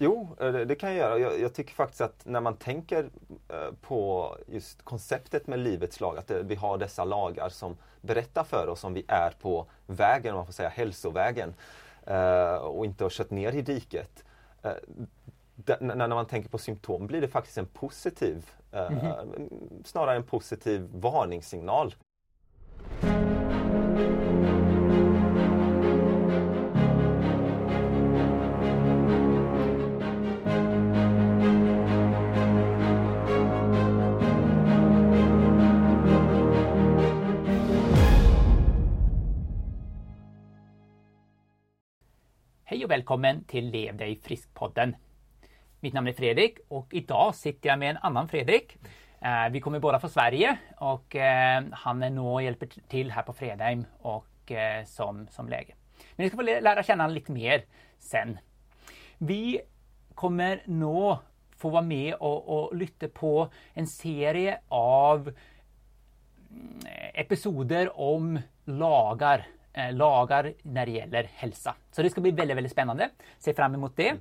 Jo, eh, det, kan jag göra. Jag, jag, tycker faktiskt att när man tänker eh, på just konceptet med livets lag, att det, vi har dessa lagar som berättar för oss om vi är på vägen, om man får säga hälsovägen, eh, och inte har kört ner i diket. när, när man tänker på symptom blir det faktiskt en positiv, mm -hmm. snarare en positiv varningssignal. Och välkommen till Lev dig frisk-podden. Mitt namn är Fredrik och idag sitter jag med en annan Fredrik. Eh, vi kommer båda från Sverige och eh, han är nu och hjälper till här på Fredheim och eh, som, som läge. Men ni ska få lära känna honom lite mer sen. Vi kommer nu få vara med och, och lyssna på en serie av mm, episoder om lagar Eh, lagar när det gäller hälsa. Så det ska bli väldigt, väldigt spännande. Se fram emot det.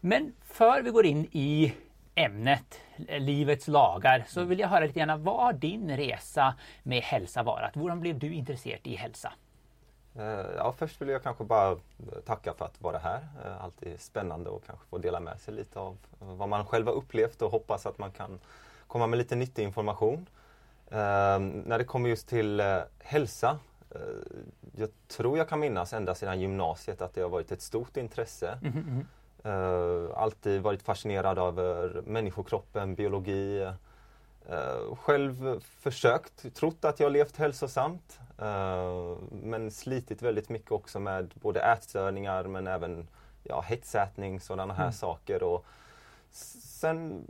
Men för vi går in i ämnet eh, livets lagar så vill jag höra lite grann vad har din resa med hälsa varit? Hur blev du intresserad i hälsa? Eh, ja, först vill jag kanske bara tacka för att vara här. Alltid spännande att kanske få dela med sig lite av vad man själv har upplevt och hoppas att man kan komma med lite nyttig information. När det kommer just till hälsa jag tror jag kan minnas ända sedan gymnasiet att det har varit ett stort intresse. Mm -hmm. alltid varit fascinerad över människokroppen, biologi. Uh, själv försökt, trott att jag levt hälsosamt. Uh, men slitit väldigt mycket också med både ätstörningar men även ja, hetsätning, sådana här mm. saker. Och sen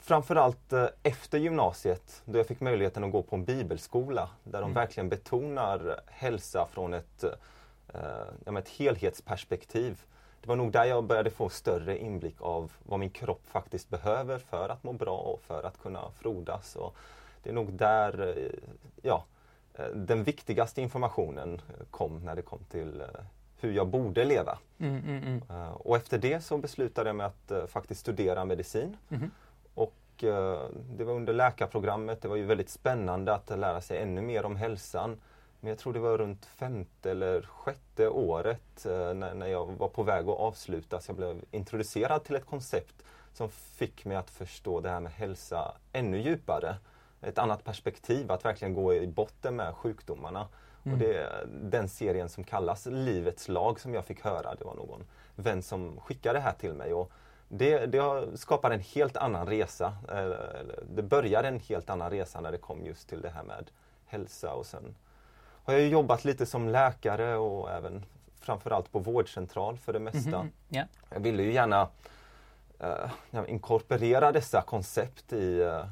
framförallt eh, efter gymnasiet då jag fick möjligheten att gå på en bibelskola där de mm. verkligen betonar hälsa från ett, eh, ett helhetsperspektiv. Det var nog där jag började få större inblick av vad min kropp faktiskt behöver för att må bra och för att kunna frodas. Och det är nog där eh, ja, eh, den viktigaste informationen kom när det kom till hur jag borde leva. Mm, mm, mm. och efter det så beslutade jag mig att faktiskt studera medicin. Och eh, det var under läkarprogrammet, det var ju väldigt spännande att lära sig ännu mer om hälsan. Men jag tror det var runt femte eller sjätte året eh, när, jag var på väg att avsluta så jag blev introducerad till ett koncept som fick mig att förstå det här med hälsa ännu djupare. Ett annat perspektiv, att verkligen gå i botten med sjukdomarna. Mm. Och det den serien som kallas Livets lag som jag fick höra. Det var någon vän som skickade det här till mig. Och det, det skapar en helt annan resa. Det började en helt annan resa när det kom just till det här med hälsa och sen har jag jobbat lite som läkare och även framförallt på vårdcentral för det mesta. Mm -hmm. yeah. Jag ville ju gärna uh, inkorporera dessa koncept i uh,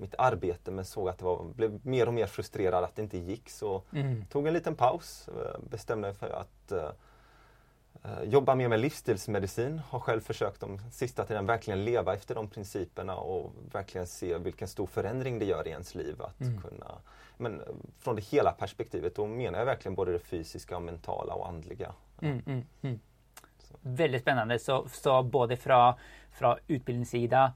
mitt arbete men såg att det var, blev mer och mer frustrerad att det inte gick så mm. tog en liten paus. bestämde mig för att Eh, jobbar mer med livsstilsmedicin, har själv försökt de sista tiden verkligen leva efter de principerna och verkligen se vilken stor förändring det gör i ens liv. Att mm. kunna, men eh, från det hela perspektivet, då menar jag verkligen både det fysiska, mentala och andliga. Mm, mm, mm. Väldigt spännande, så, så både från, från utbildningssida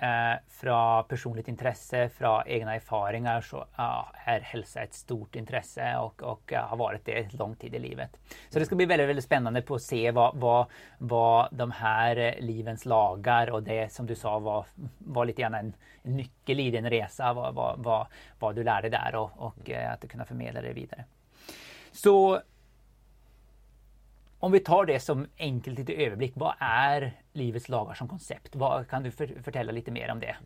eh, från personligt intresse, från egna erfarenheter så ja, är hälsa ett stort intresse och, och ja, har varit det lång tid i livet. Så det ska bli väldigt, väldigt spännande på att se vad, vad, vad de här eh, livens lagar och det som du sa var, var lite grann en, en nyckel i din resa, vad, vad, vad, vad du lärde där och, och eh, att du kunde förmedla det vidare. Så om vi tar det som enkelt lite överblick, vad är livets lagar som koncept? Vad, kan du för, förtälla lite mer om det?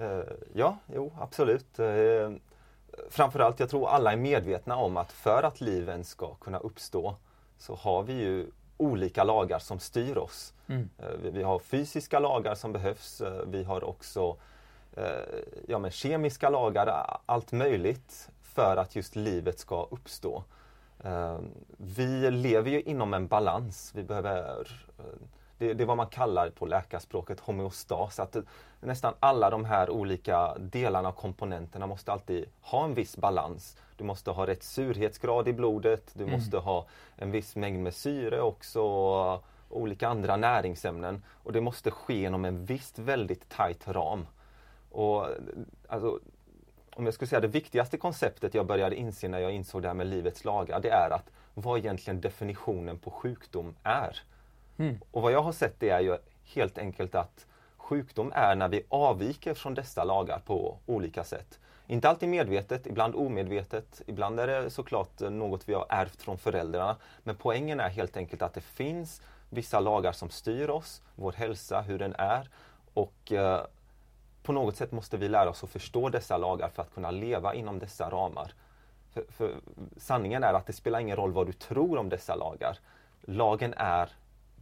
Uh, ja, jo absolut. Uh, framförallt, jag tror alla är medvetna om att för att liven ska kunna uppstå så har vi ju olika lagar som styr oss. Mm. Vi, vi, har fysiska lagar som behövs. vi har också ja, men kemiska lagar, allt möjligt för att just livet ska uppstå. Ehm, vi lever ju inom en balans. Vi behöver eh, det, är vad man kallar på läkarspråket homeostas. Att nästan alla de här olika delarna och komponenterna måste alltid ha en viss balans. Du måste ha rätt surhetsgrad i blodet, du mm. måste ha en viss mängd med syre också olika andra näringsämnen och det måste ske inom en visst väldigt tajt ram. Och, alltså, om jag skulle säga det viktigaste konceptet jag började inse när jag insåg det här med livets lagar, det är att vad egentligen definitionen på sjukdom är. Mm. Och vad jag har sett det är ju helt enkelt att sjukdom är när vi avviker från dessa lagar på olika sätt. Inte alltid medvetet, ibland omedvetet, ibland är det såklart något vi har ärvt från föräldrarna. Men poängen är helt enkelt att det finns vissa lagar som styr oss, vår hälsa, hur den är. Och eh, på något sätt måste vi lära oss att förstå dessa lagar för att kunna leva inom dessa ramar. För, för sanningen är att det spelar ingen roll vad du tror om dessa lagar. Lagen är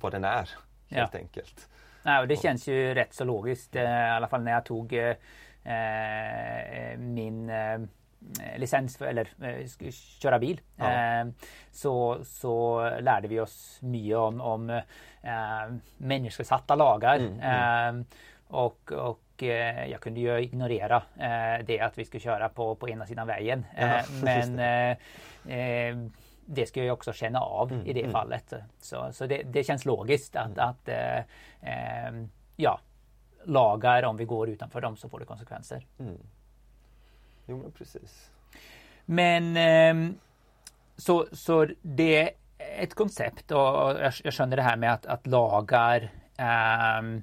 vad den är, helt ja. enkelt. Nej, och det känns ju rätt så logiskt, eh, i alla fall när jag tog eh, eh min eh, licens för, eller eh, köra bil. Ja. Eh, så, så lärde vi oss mycket om, om människosatta lagar. Mm, mm. och, och jag kunde ju ignorera det att vi skulle köra på, på ena sidan vägen. Ja, men det ska jag också känna av mm, i det mm. fallet. Så, så det, det känns logiskt att, mm. att eh, eh, ja, lagar, om vi går utanför dem så får det konsekvenser. Mm. Jo men precis. Men eh, så, så det är ett koncept och jag, jag känner det här med att, att lagar ehm,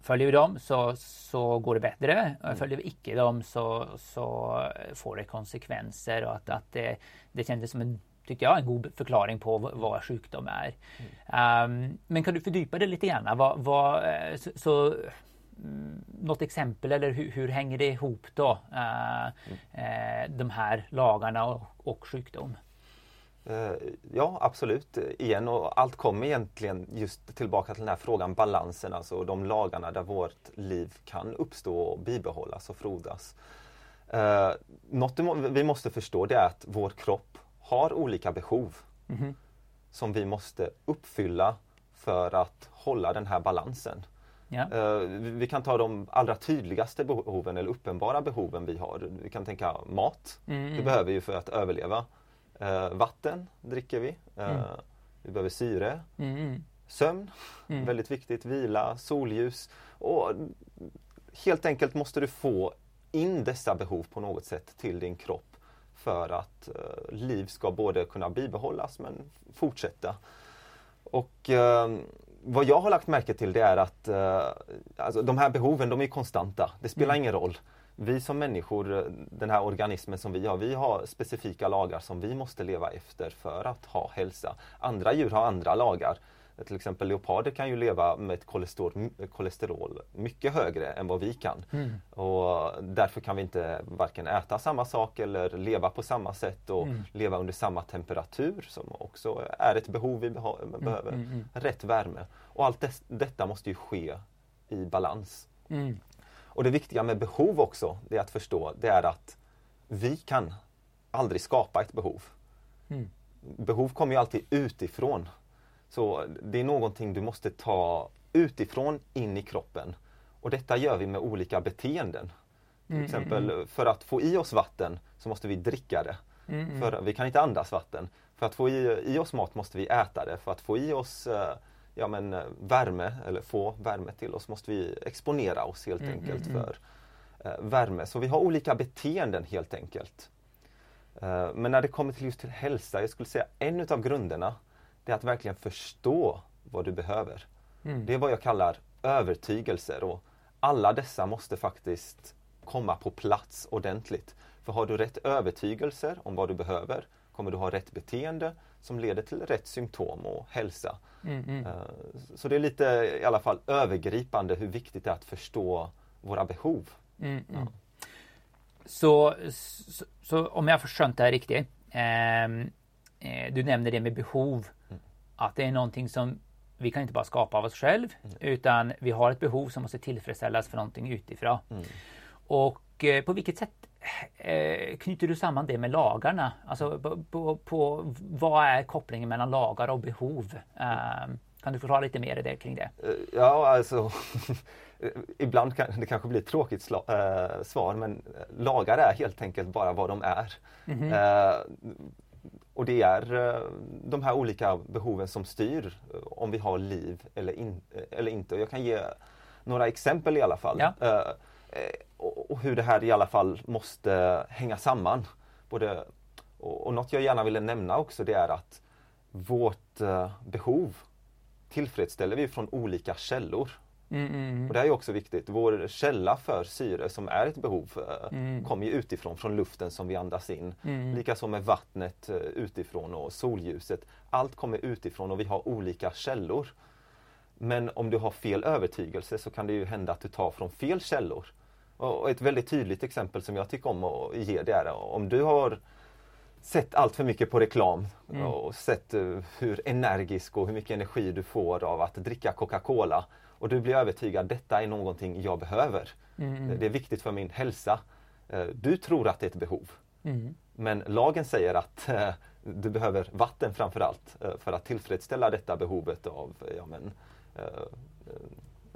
Följer vi dem så, så går det bättre. Mm. Följer vi icke dem så, så får det konsekvenser och att, att det, det kändes som en tyckte jag, en god förklaring på vad sjukdom är. Mm. Um, men kan du fördjupa det lite grann? Vad, vad, eh, så, så, mm, något exempel eller hur, hur, hänger det ihop då? Uh, mm. uh, de här lagarna och, och sjukdom? Uh, ja absolut, igen och allt kommer egentligen just tillbaka till den här frågan balansen, alltså de lagarna där vårt liv kan uppstå och bibehållas och frodas. Uh, något vi måste förstå det är att vår kropp har olika behov mm. som vi måste uppfylla för att hålla den här balansen. Uh, vi kan ta de allra tydligaste behoven eller uppenbara behoven vi har. Vi kan tänka mat. Mm. Det behöver vi för att överleva. Uh, vatten dricker vi. Uh, mm. Vi behöver syre. Mm. Sömn, mm. väldigt viktigt. Vila, solljus. Och helt enkelt måste du få in dessa behov på något sätt till din kropp för att eh, liv ska både kunna bibehållas men fortsätta. Och eh, vad jag har lagt märke till det är att eh, alltså, de här behoven de är konstanta. Det spelar mm. ingen roll. Vi som människor, den här organismen som vi har, vi har specifika lagar som vi måste leva efter för att ha hälsa. Andra djur har andra lagar. Till exempel leoparder kan ju leva med ett kolesterol, kolesterol mycket högre än vad vi kan. Mm. Och därför kan vi inte varken äta samma sak eller leva på samma sätt och mm. leva under samma temperatur som också är ett behov vi mm, behöver. Mm, mm, Rätt värme. Och allt det, detta måste ju ske i balans. Mm. Och det viktiga med behov också, det är att förstå, det är att vi kan aldrig skapa ett behov. Behov kommer ju alltid utifrån. Så det är någonting du måste ta utifrån in i kroppen. Och detta gör vi med olika beteenden. Till mm, exempel mm, mm. för att få i oss vatten så måste vi dricka det. Mm, mm, för, vi kan inte andas vatten. För att få i, i, oss mat måste vi äta det. För att få i oss eh, ja, men, eh, värme eller få värme till oss måste vi exponera oss helt mm, enkelt för eh, värme. Så vi har olika beteenden helt enkelt. Eh, men när det kommer till just till hälsa, jag skulle säga en utav grunderna det är att verkligen förstå vad du behöver. Mm. Det är vad jag kallar övertygelser och alla dessa måste faktiskt komma på plats ordentligt. För har du rätt övertygelser om vad du behöver kommer du ha rätt beteende som leder till rätt symptom och hälsa. Mm, mm. Eh, så det är lite i alla fall övergripande hur viktigt det är att förstå våra behov. Mm, ja. Mm. så, så, så, om jag förstått det här riktigt. Ehm, eh, du nämner det med behov att det är någonting som vi kan inte bara skapa av oss själv mm. utan vi har ett behov som måste tillfredsställas för någonting utifrån. Mm. Och eh, på vilket sätt knyter du samman det med lagarna? Alltså på, på, på, vad är kopplingen mellan lagar och behov? Eh, kan du förklara lite mer det, kring det? Eh, ja, alltså Ibland kan det kanske blir ett tråkigt äh, svar men lagar är helt enkelt bara vad de är. Mm -hmm. och det är eh, de här olika behoven som styr eh, om vi har liv eller, in, eller inte. Jag kan ge några exempel i alla fall. Ja. Och hur det här i alla fall måste hänga samman. Både, och något jag gärna ville nämna också det är att vårt behov tillfredsställer vi från olika källor. Mm, mm, mm, och det här är också viktigt. Vår källa för syre som är ett behov eh, mm. kommer ju utifrån, från luften som vi andas in. Mm. Likaså med vattnet eh, utifrån och solljuset. Allt kommer utifrån och vi har olika källor. Men om du har fel övertygelse så kan det ju hända att du tar från fel källor. Och ett väldigt tydligt exempel som jag tycker om att ge det är om du har sett allt för mycket på reklam mm. och sett uh, hur energisk och hur mycket energi du får av att dricka Coca-Cola. Och du blir övertygad, detta är någonting jag behöver. Mm. Det är viktigt för min hälsa. Uh, du tror att det är ett behov. Mm. Men lagen säger att uh, du behöver vatten framförallt för att tillfredsställa detta behovet av ja, men,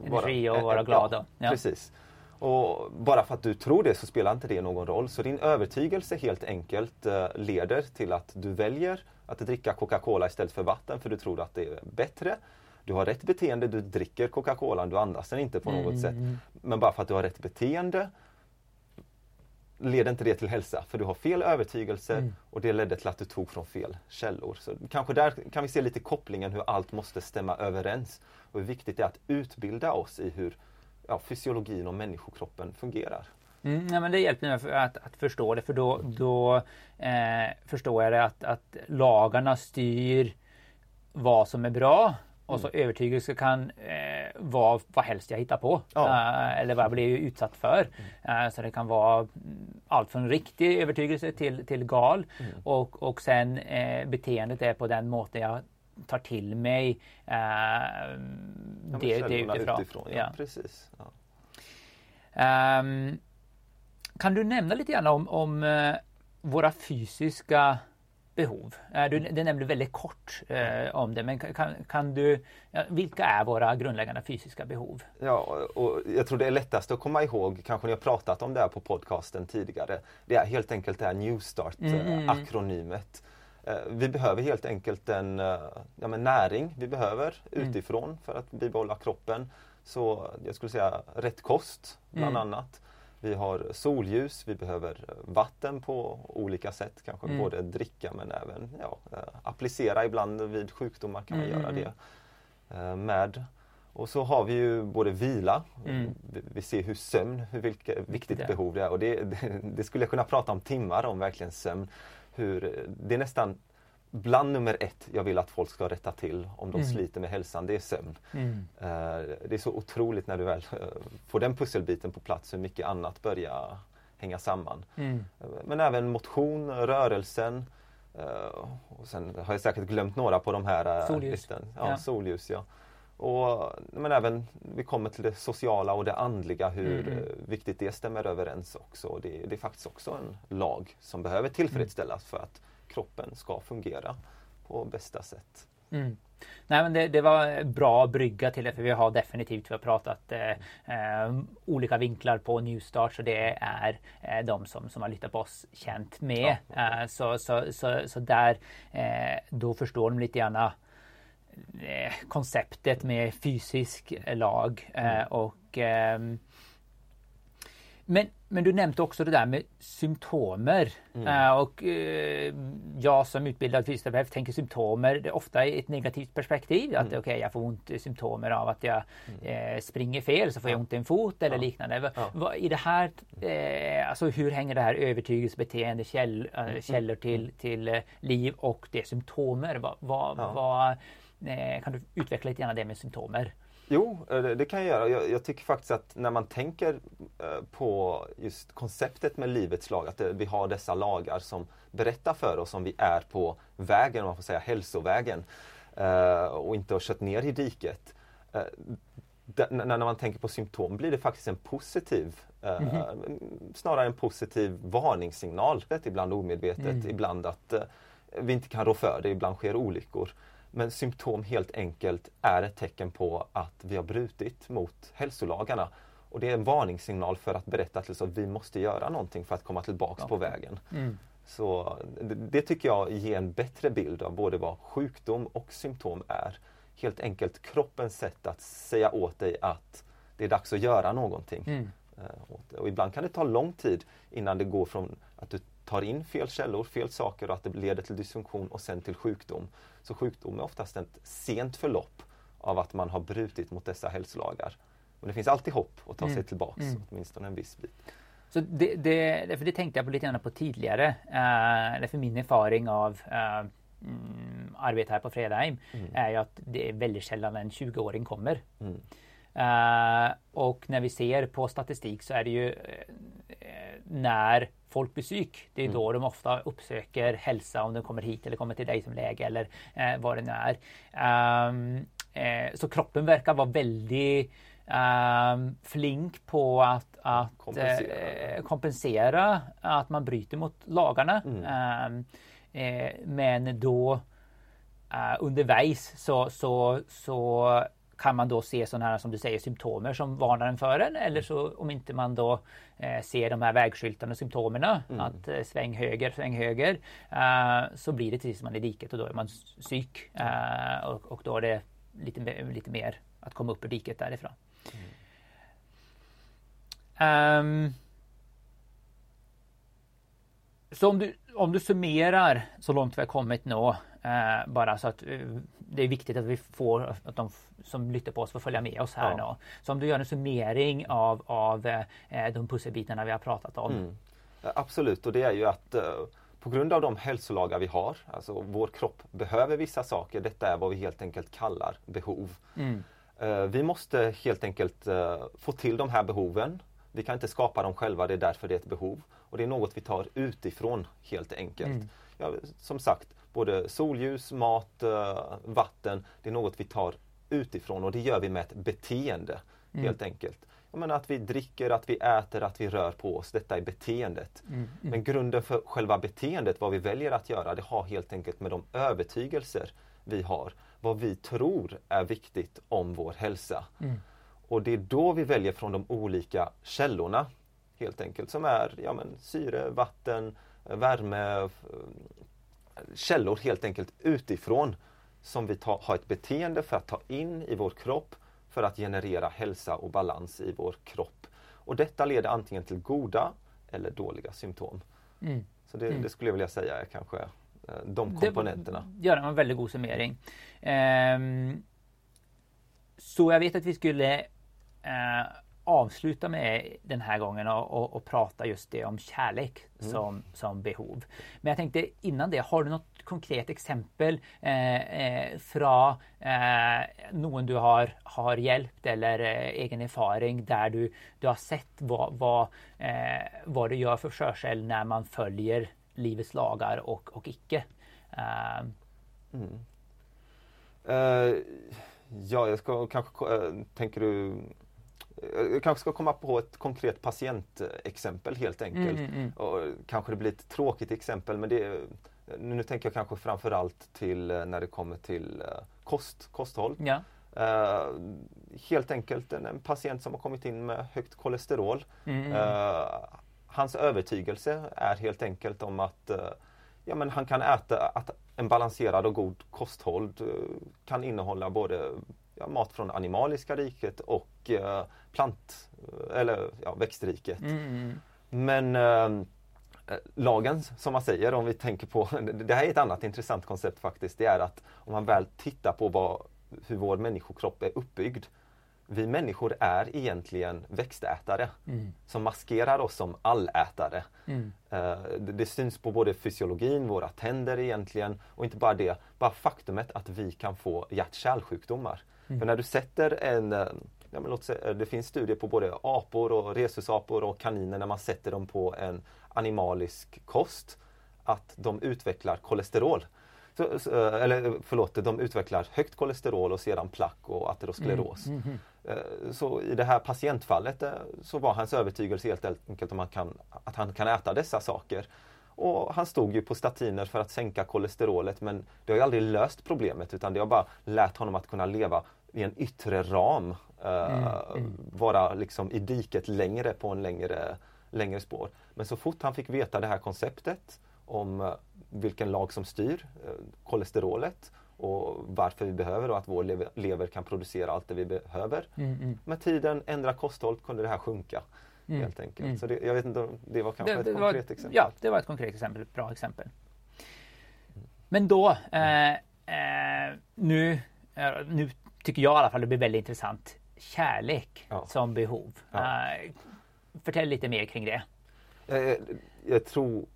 energi och vara glad. Ja, ja. Precis. Och bara för att du tror det så spelar inte det någon roll. Så din övertygelse helt enkelt eh, leder till att du väljer att dricka Coca-Cola istället för vatten för du tror att det är bättre. Du har rätt beteende, du dricker Coca-Cola, du andas den inte på något mm. sätt. Men bara för att du har rätt beteende leder inte det till hälsa för du har fel övertygelse mm. och det ledde till att du tog från fel källor. Så kanske där kan vi se lite kopplingen hur allt måste stämma överens och hur viktigt det är att utbilda oss i hur ja, fysiologin och människokroppen fungerar. Mm, ja, men det hjälper mig att, att förstå det för då, då eh, förstår jag det att, att lagarna styr vad som är bra och så mm. övertygelse kan eh, vara vad helst jag hittar på. Ja. Uh, eller vad jag blir utsatt för. Mm. Uh, så det kan vara mm, allt från riktig övertygelse till, till gal. Mm. Och, och sen eh, beteendet är på den måten jag tar till mig eh, det, det utifrån. utifrån ja, ja. Precis. Ja. Um, kan du nämna lite grann om, om uh, våra fysiska behov? Uh, du, det nämnde väldigt kort uh, om det, men kan, kan du, vilka är våra grundläggande fysiska behov? Ja, och jag tror det är lättast att komma ihåg, kanske ni har pratat om det här på podcasten tidigare. Det är helt enkelt det här New Start-akronymet. Mm. Eh, vi behöver helt enkelt en eh, ja, näring vi behöver mm. utifrån för att bibehålla kroppen. Så jag skulle säga rätt kost bland mm. annat. Vi har solljus, vi behöver vatten på olika sätt, kanske mm. både dricka men även ja, eh, applicera ibland vid sjukdomar kan man göra mm. det med. Och så har vi ju både vila, mm. vi ser hur sömn, hur vilka, viktigt det. behov det är och det, det, det, skulle jag kunna prata om timmar om verkligen sömn hur det är nästan bland nummer ett jag vill att folk ska rätta till om de mm. sliter med hälsan, det är sömn. Mm. Uh, det är så otroligt när du väl uh, får den pusselbiten på plats hur mycket annat börjar hänga samman. Mm. Uh, men även motion, rörelsen. och sen har jag säkert glömt några på de här solljus. listan. Ja, ja. Solljus ja. Och, men även vi kommer till det sociala och det andliga, hur mm. viktigt det stämmer överens också. Det, det, är faktiskt också en lag som behöver tillfredsställas för att kroppen ska fungera på bästa sätt. Mm. Nej, men det, det, var bra brygga till det för vi har definitivt vi har pratat eh, eh, olika vinklar på Newstart så det är eh, de som, som har lyssnat på oss känt med. Ja, eh, så, så, så, så, där eh, då förstår de lite grann konceptet med fysisk lag eh, mm. och ehm, men, men du nämnde också det där med symptomer. Mm. Uh, och jag som utbildad fysioterapeut tänker symptomer det är ofta i ett negativt perspektiv. Att mm. okej, okay, jag får ont i symptomer av att jag mm. springer fel så får jag ont i en fot eller ja. liknande. Ja. I det här, alltså hur hänger det här övertygelsebeteende käll, mm. källor till, mm. till liv och det symptomer? Vad, vad, ja. vad Eh, kan du utveckla lite grann det med symptomer? Jo, eh, det kan jag göra. Jag, jag, tycker faktiskt att när man tänker eh, på just konceptet med livets lag, att vi har dessa lagar som berättar för oss om vi är på vägen, om man får säga hälsovägen, och inte har kört ner i diket. När man tänker på symptom blir det faktiskt en positiv, mm -hmm. snarare en positiv varningssignal. Ibland omedvetet, mm. ibland att vi inte kan rå för det, ibland sker olyckor. Men symptom helt enkelt är ett tecken på att vi har brutit mot hälsolagarna. Och det är en varningssignal för att berätta att vi måste göra någonting för att komma tillbaks ja. på vägen. Mm. Så det, det tycker jag ger en bättre bild av både vad sjukdom och symptom är. Helt enkelt kroppens sätt att säga åt dig att det är dags att göra någonting. Mm. Eh, Och ibland kan det ta lång tid innan det går från att du tar in fel källor, fel saker och att det leder till dysfunktion och sen till sjukdom. Så sjukdom är oftast ett sent förlopp av att man har brutit mot dessa hälsolagar. Men det finns alltid hopp att ta sig Mm. tillbaks, Mm. åtminstone en viss bit. Så det, det, för det tänkte jag på lite grann på tidigare. Uh, därför min erfaring av uh, mm, arbete här på Fredheim är ju att det är väldigt sällan en 20-åring kommer. Mm. Eh, och när vi ser på statistik så är det ju eh, när folk blir psyk, det är då de ofta uppsöker hälsa om de kommer hit eller kommer till dig som läge eller eh, vad det nu är. Eh, så kroppen verkar vara väldigt ehm, flink på att, att Kompensera. kompensera att man bryter mot lagarna. Mm. Ehm, eh, men då uh, underveis så, så, så kan man då se sådana här som du säger symptomer som varnar en för en? Eller så om inte man då eh, ser de här vägskyltarna och symptomerna att eh, sväng höger, sväng höger eh, så blir det precis som man är i diket och då är man psyk eh, och, och då är det lite, lite mer att komma upp ur diket därifrån. Ehm, så om du, om du summerar så långt vi har kommit nu, eh, bara så att eh, det är viktigt att vi får, att de som lyssnar på oss får följa med oss här Ja. nu. Så om du gör en summering av, av eh, de pusselbitarna vi har pratat om. Mm. Absolut, och det är ju att eh, på grund av de hälsolagar vi har, alltså vår kropp behöver vissa saker, detta är vad vi helt enkelt kallar behov. Mm. Eh, Vi måste helt enkelt eh, få till de här behoven. Vi kan inte skapa dem själva, det är därför det är ett behov. Och det är något vi tar utifrån helt enkelt. Mm. Ja, som sagt, både solljus, mat, eh, vatten, det är något vi tar utifrån och det gör vi med ett beteende helt enkelt. Jag menar att vi dricker, att vi äter, att vi rör på oss. Detta är beteendet. Mm. Men grunden för själva beteendet, vad vi väljer att göra, det har helt enkelt med de övertygelser vi har. Vad vi tror är viktigt om vår hälsa. Mm. Och det är då vi väljer från de olika källorna. Helt enkelt som är ja, men, syre, vatten, eh, värme, f- källor helt enkelt utifrån som vi tar, har ett beteende för att ta in i vår kropp för att generera hälsa och balans i vår kropp. Och detta leder antingen till goda eller dåliga symptom. Mm. Så det, det skulle jag vilja säga är kanske eh, de Det- komponenterna. Gör en väldigt god summering. Ehm, så jag vet att vi skulle eh, avsluta med den här gången och, och, och prata just det om kärlek som, som behov. Men jag tänkte innan det, har du något konkret exempel eh, eh, från eh, någon du har, har hjälpt eller eh, egen erfaring där du, du har sett vad, vad, eh, vad det gör för själv när man följer livets lagar och, och icke? Eh, Eh, ja, jag ska kanske, tänker du, jag kanske ska komma på ett konkret patientexempel helt enkelt. Mm, mm, mm. Och kanske det blir ett tråkigt exempel men det, nu tänker jag kanske framförallt till eh, när det kommer till eh, kost, kosthåll. ja. Eh, helt enkelt en, en patient som har kommit in med högt kolesterol. Mm. Eh, hans övertygelse är helt enkelt om att eh, ja, men han kan äta att en balanserad och god kosthåll kan innehålla både ja, mat från animaliska riket och eh, plant eller ja, växtriket. Mm, mm. Men eh, eh, lagen som man säger, om vi tänker på, det här är ett annat intressant koncept faktiskt, det är att om man väl tittar på vad, hur vår människokropp är uppbyggd. Vi människor är egentligen växtätare Mm. som maskerar oss som allätare. Mm. Eh, Det, det syns på både fysiologin, våra tänder egentligen och inte bara det, bara faktumet att vi kan få hjärt-kärlsjukdomar. För när du sätter en, eh, ja, men låt säga, det finns studier på både apor och rhesusapor och kaniner när man sätter dem på en animalisk kost att de utvecklar kolesterol. Så, så, eh, eller förlåt, de utvecklar högt kolesterol och sedan plack och ateroskleros. Mhm. Eh, Så i det här patientfallet eh, så var hans övertygelse helt enkelt om att, kan, att han kan äta dessa saker. Och han stod ju på statiner för att sänka kolesterolet men det har ju aldrig löst problemet utan det har bara lärt honom att kunna leva i en yttre ram. eh, Vara liksom i diket längre på en längre, längre spår. Men så fort han fick veta det här konceptet om eh, vilken lag som styr eh, kolesterolet och varför vi behöver och att vår lever, lever kan producera allt det vi behöver. Mm, mm. Med tiden, ändra kosthåll, kunde det här sjunka. Mm, Helt enkelt. mm. Så det, jag vet inte om det var kanske ett det var, konkret exempel. Ja, det var ett konkret exempel. Ett bra exempel. Men då, eh, eh, nu, eh, nu tycker jag i alla fall det blir väldigt intressant. Kärlek Ja. som behov. Ja. Eh, förtäll lite mer kring det. Jag, jag tror,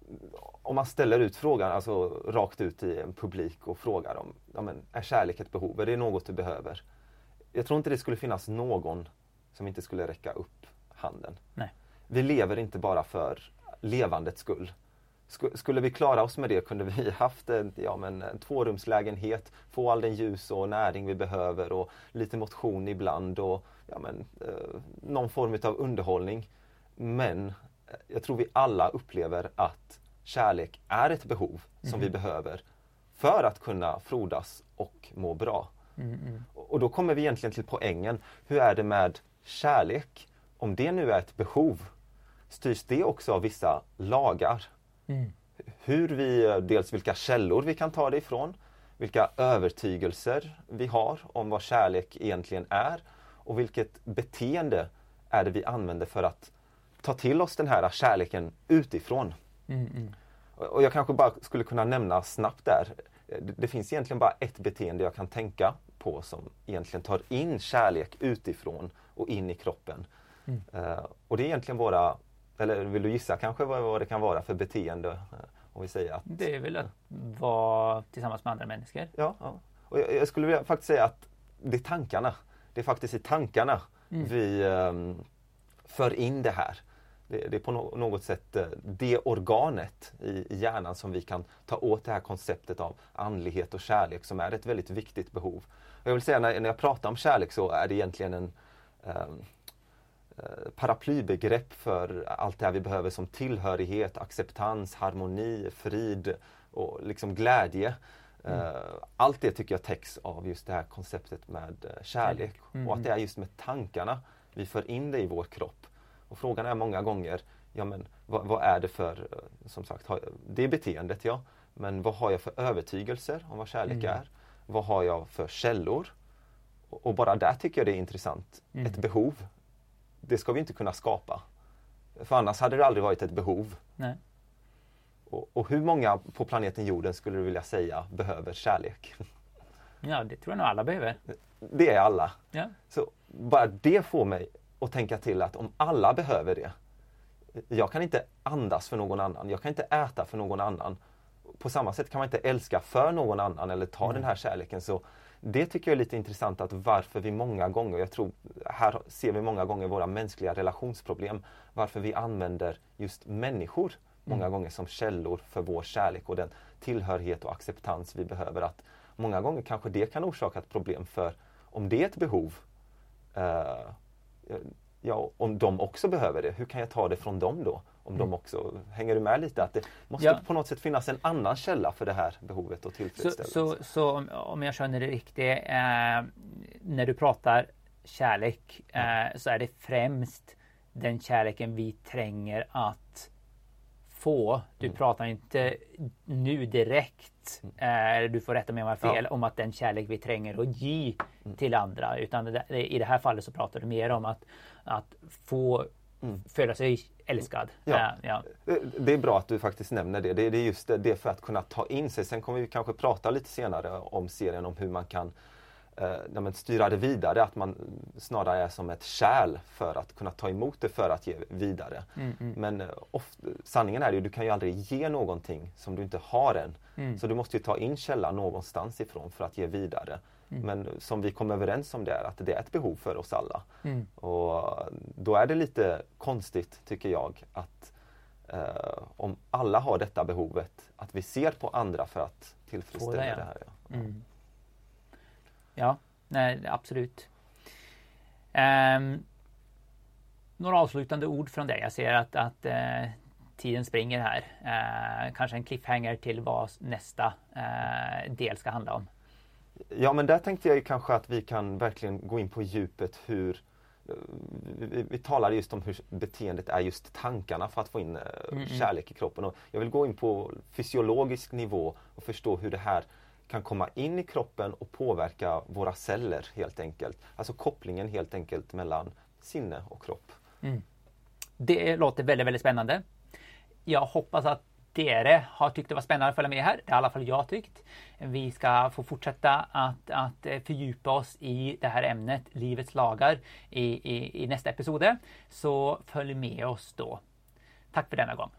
om man ställer ut frågan, alltså rakt ut i en publik och frågar om, ja, men, är kärlek ett behov? Är det något du behöver? Jag tror inte det skulle finnas någon som inte skulle räcka upp handen. Nej. Vi lever inte bara för levandets skull. Sku- Skulle vi klara oss med det kunde vi haft en, ja, men, en tvårumslägenhet, få all den ljus och näring vi behöver och lite motion ibland och ja, men, eh, någon form av underhållning. Men eh, jag tror vi alla upplever att kärlek är ett behov som vi behöver för att kunna frodas och må bra. Mm, mm. Och då kommer vi egentligen till poängen. Hur är det med kärlek? Om det nu är ett behov, styrs det också av vissa lagar? Mm. Hur vi, dels vilka källor vi kan ta det ifrån, vilka övertygelser vi har om vad kärlek egentligen är och vilket beteende är det vi använder för att ta till oss den här kärleken utifrån. Mm, mm. Och jag kanske bara skulle kunna nämna snabbt där. Det, det finns egentligen bara ett beteende jag kan tänka på som egentligen tar in kärlek utifrån och in i kroppen. Mm. Eh, och det är egentligen våra, eller vill du gissa kanske vad, vad det kan vara för beteende? eh, om vi säger att Det är väl att vara tillsammans med andra människor. Ja, ja. Och jag, jag skulle vilja faktiskt säga att det är tankarna. Det är faktiskt i tankarna Mm. vi ehm, för in det här. Det, det är på något sätt eh, det organet i, hjärnan som vi kan ta åt det här konceptet av andlighet och kärlek som är ett väldigt viktigt behov. Och jag vill säga när, när jag pratar om kärlek så är det egentligen en ehm, eh, paraplybegrepp för allt det här vi behöver som tillhörighet, acceptans, harmoni, frid och liksom glädje. Eh, Allt det tycker jag täcks av just det här konceptet med eh, kärlek Mm. och att det är just med tankarna vi för in det i vår kropp. Och frågan är många gånger, ja men vad, vad är det för, eh, som sagt, det är beteendet ja, men vad har jag för övertygelser om vad kärlek Mm. är? Vad har jag för källor? Och, och bara där tycker jag det är intressant. Mm. Ett behov, det ska vi inte kunna skapa. För annars hade det aldrig varit ett behov. Nej. Och, och hur många på planeten jorden skulle du vilja säga behöver kärlek? Ja, det tror jag nog alla behöver. Det är alla. Ja. Så bara det får mig att tänka till att om alla behöver det. Jag kan inte andas för någon annan. Jag kan inte äta för någon annan. På samma sätt kan man inte älska för någon annan eller ta den här kärleken. Så det tycker jag är lite intressant att varför vi många gånger, jag tror här ser vi många gånger våra mänskliga relationsproblem. Varför vi använder just människor många gånger som källor för vår kärlek och den tillhörighet och acceptans vi behöver. Att Många gånger kanske det kan orsaka ett problem för om det är ett behov eh, Ja, om de också behöver det, hur kan jag ta det från dem då? Om de också, hänger du med lite? Att det måste Ja. på något sätt finnas en annan källa för det här behovet och Så, tillfredsställelse. så, så om- om jag känner det riktigt, eh, när du pratar kärlek eh, så är det främst den kärleken vi tränger att få. Du Mm. pratar inte nu direkt, eh, du får rätta mig om jag har fel, Ja. om att den kärlek vi tränger att ge Mm. till andra. Utan det, i det här fallet så pratar du mer om att, att få föda sig älskad. Ja. Eh, ja. Det- Det är bra att du faktiskt nämner det. Det är just det, för att kunna ta in sig. Sen kommer vi kanske prata lite senare om serien om hur man kan eh, ja, men styra det vidare. Att man snarare är som ett kärl för att kunna ta emot det för att ge vidare. Mm, mm. Men eh, of, sanningen är ju, du kan ju aldrig ge någonting som du inte har än. Mm. Så du måste ju ta in källan någonstans ifrån för att ge vidare. Men som vi kom överens om det är att det är ett behov för oss alla. Mm. Och då är det lite konstigt, tycker jag, att eh, om alla har detta behovet, att vi ser på andra för att tillfredsställa det, ja. det här. Ja. Mm. Ja, nej, absolut. Ehm, några avslutande ord från dig. Jag ser att, att eh, tiden springer här. Eh, kanske en cliffhanger till vad nästa eh, del ska handla om. Ja men där tänkte jag ju kanske att vi kan verkligen gå in på djupet hur vi, vi talade just om hur beteendet är just tankarna för att få in eh, Mm, mm. kärlek i kroppen. Och jag vill gå in på fysiologisk nivå och förstå hur det här kan komma in i kroppen och påverka våra celler helt enkelt. Alltså kopplingen helt enkelt mellan sinne och kropp. Det låter väldigt, väldigt spännande. Jag hoppas att tidigare har tyckt det var spännande att följa med här. Det har i alla fall jag tyckt. Vi ska få fortsätta att, att eh, fördjupa oss i det här ämnet, livets lagar, i, i, i nästa episode. Så följ med oss då. Tack för denna gång.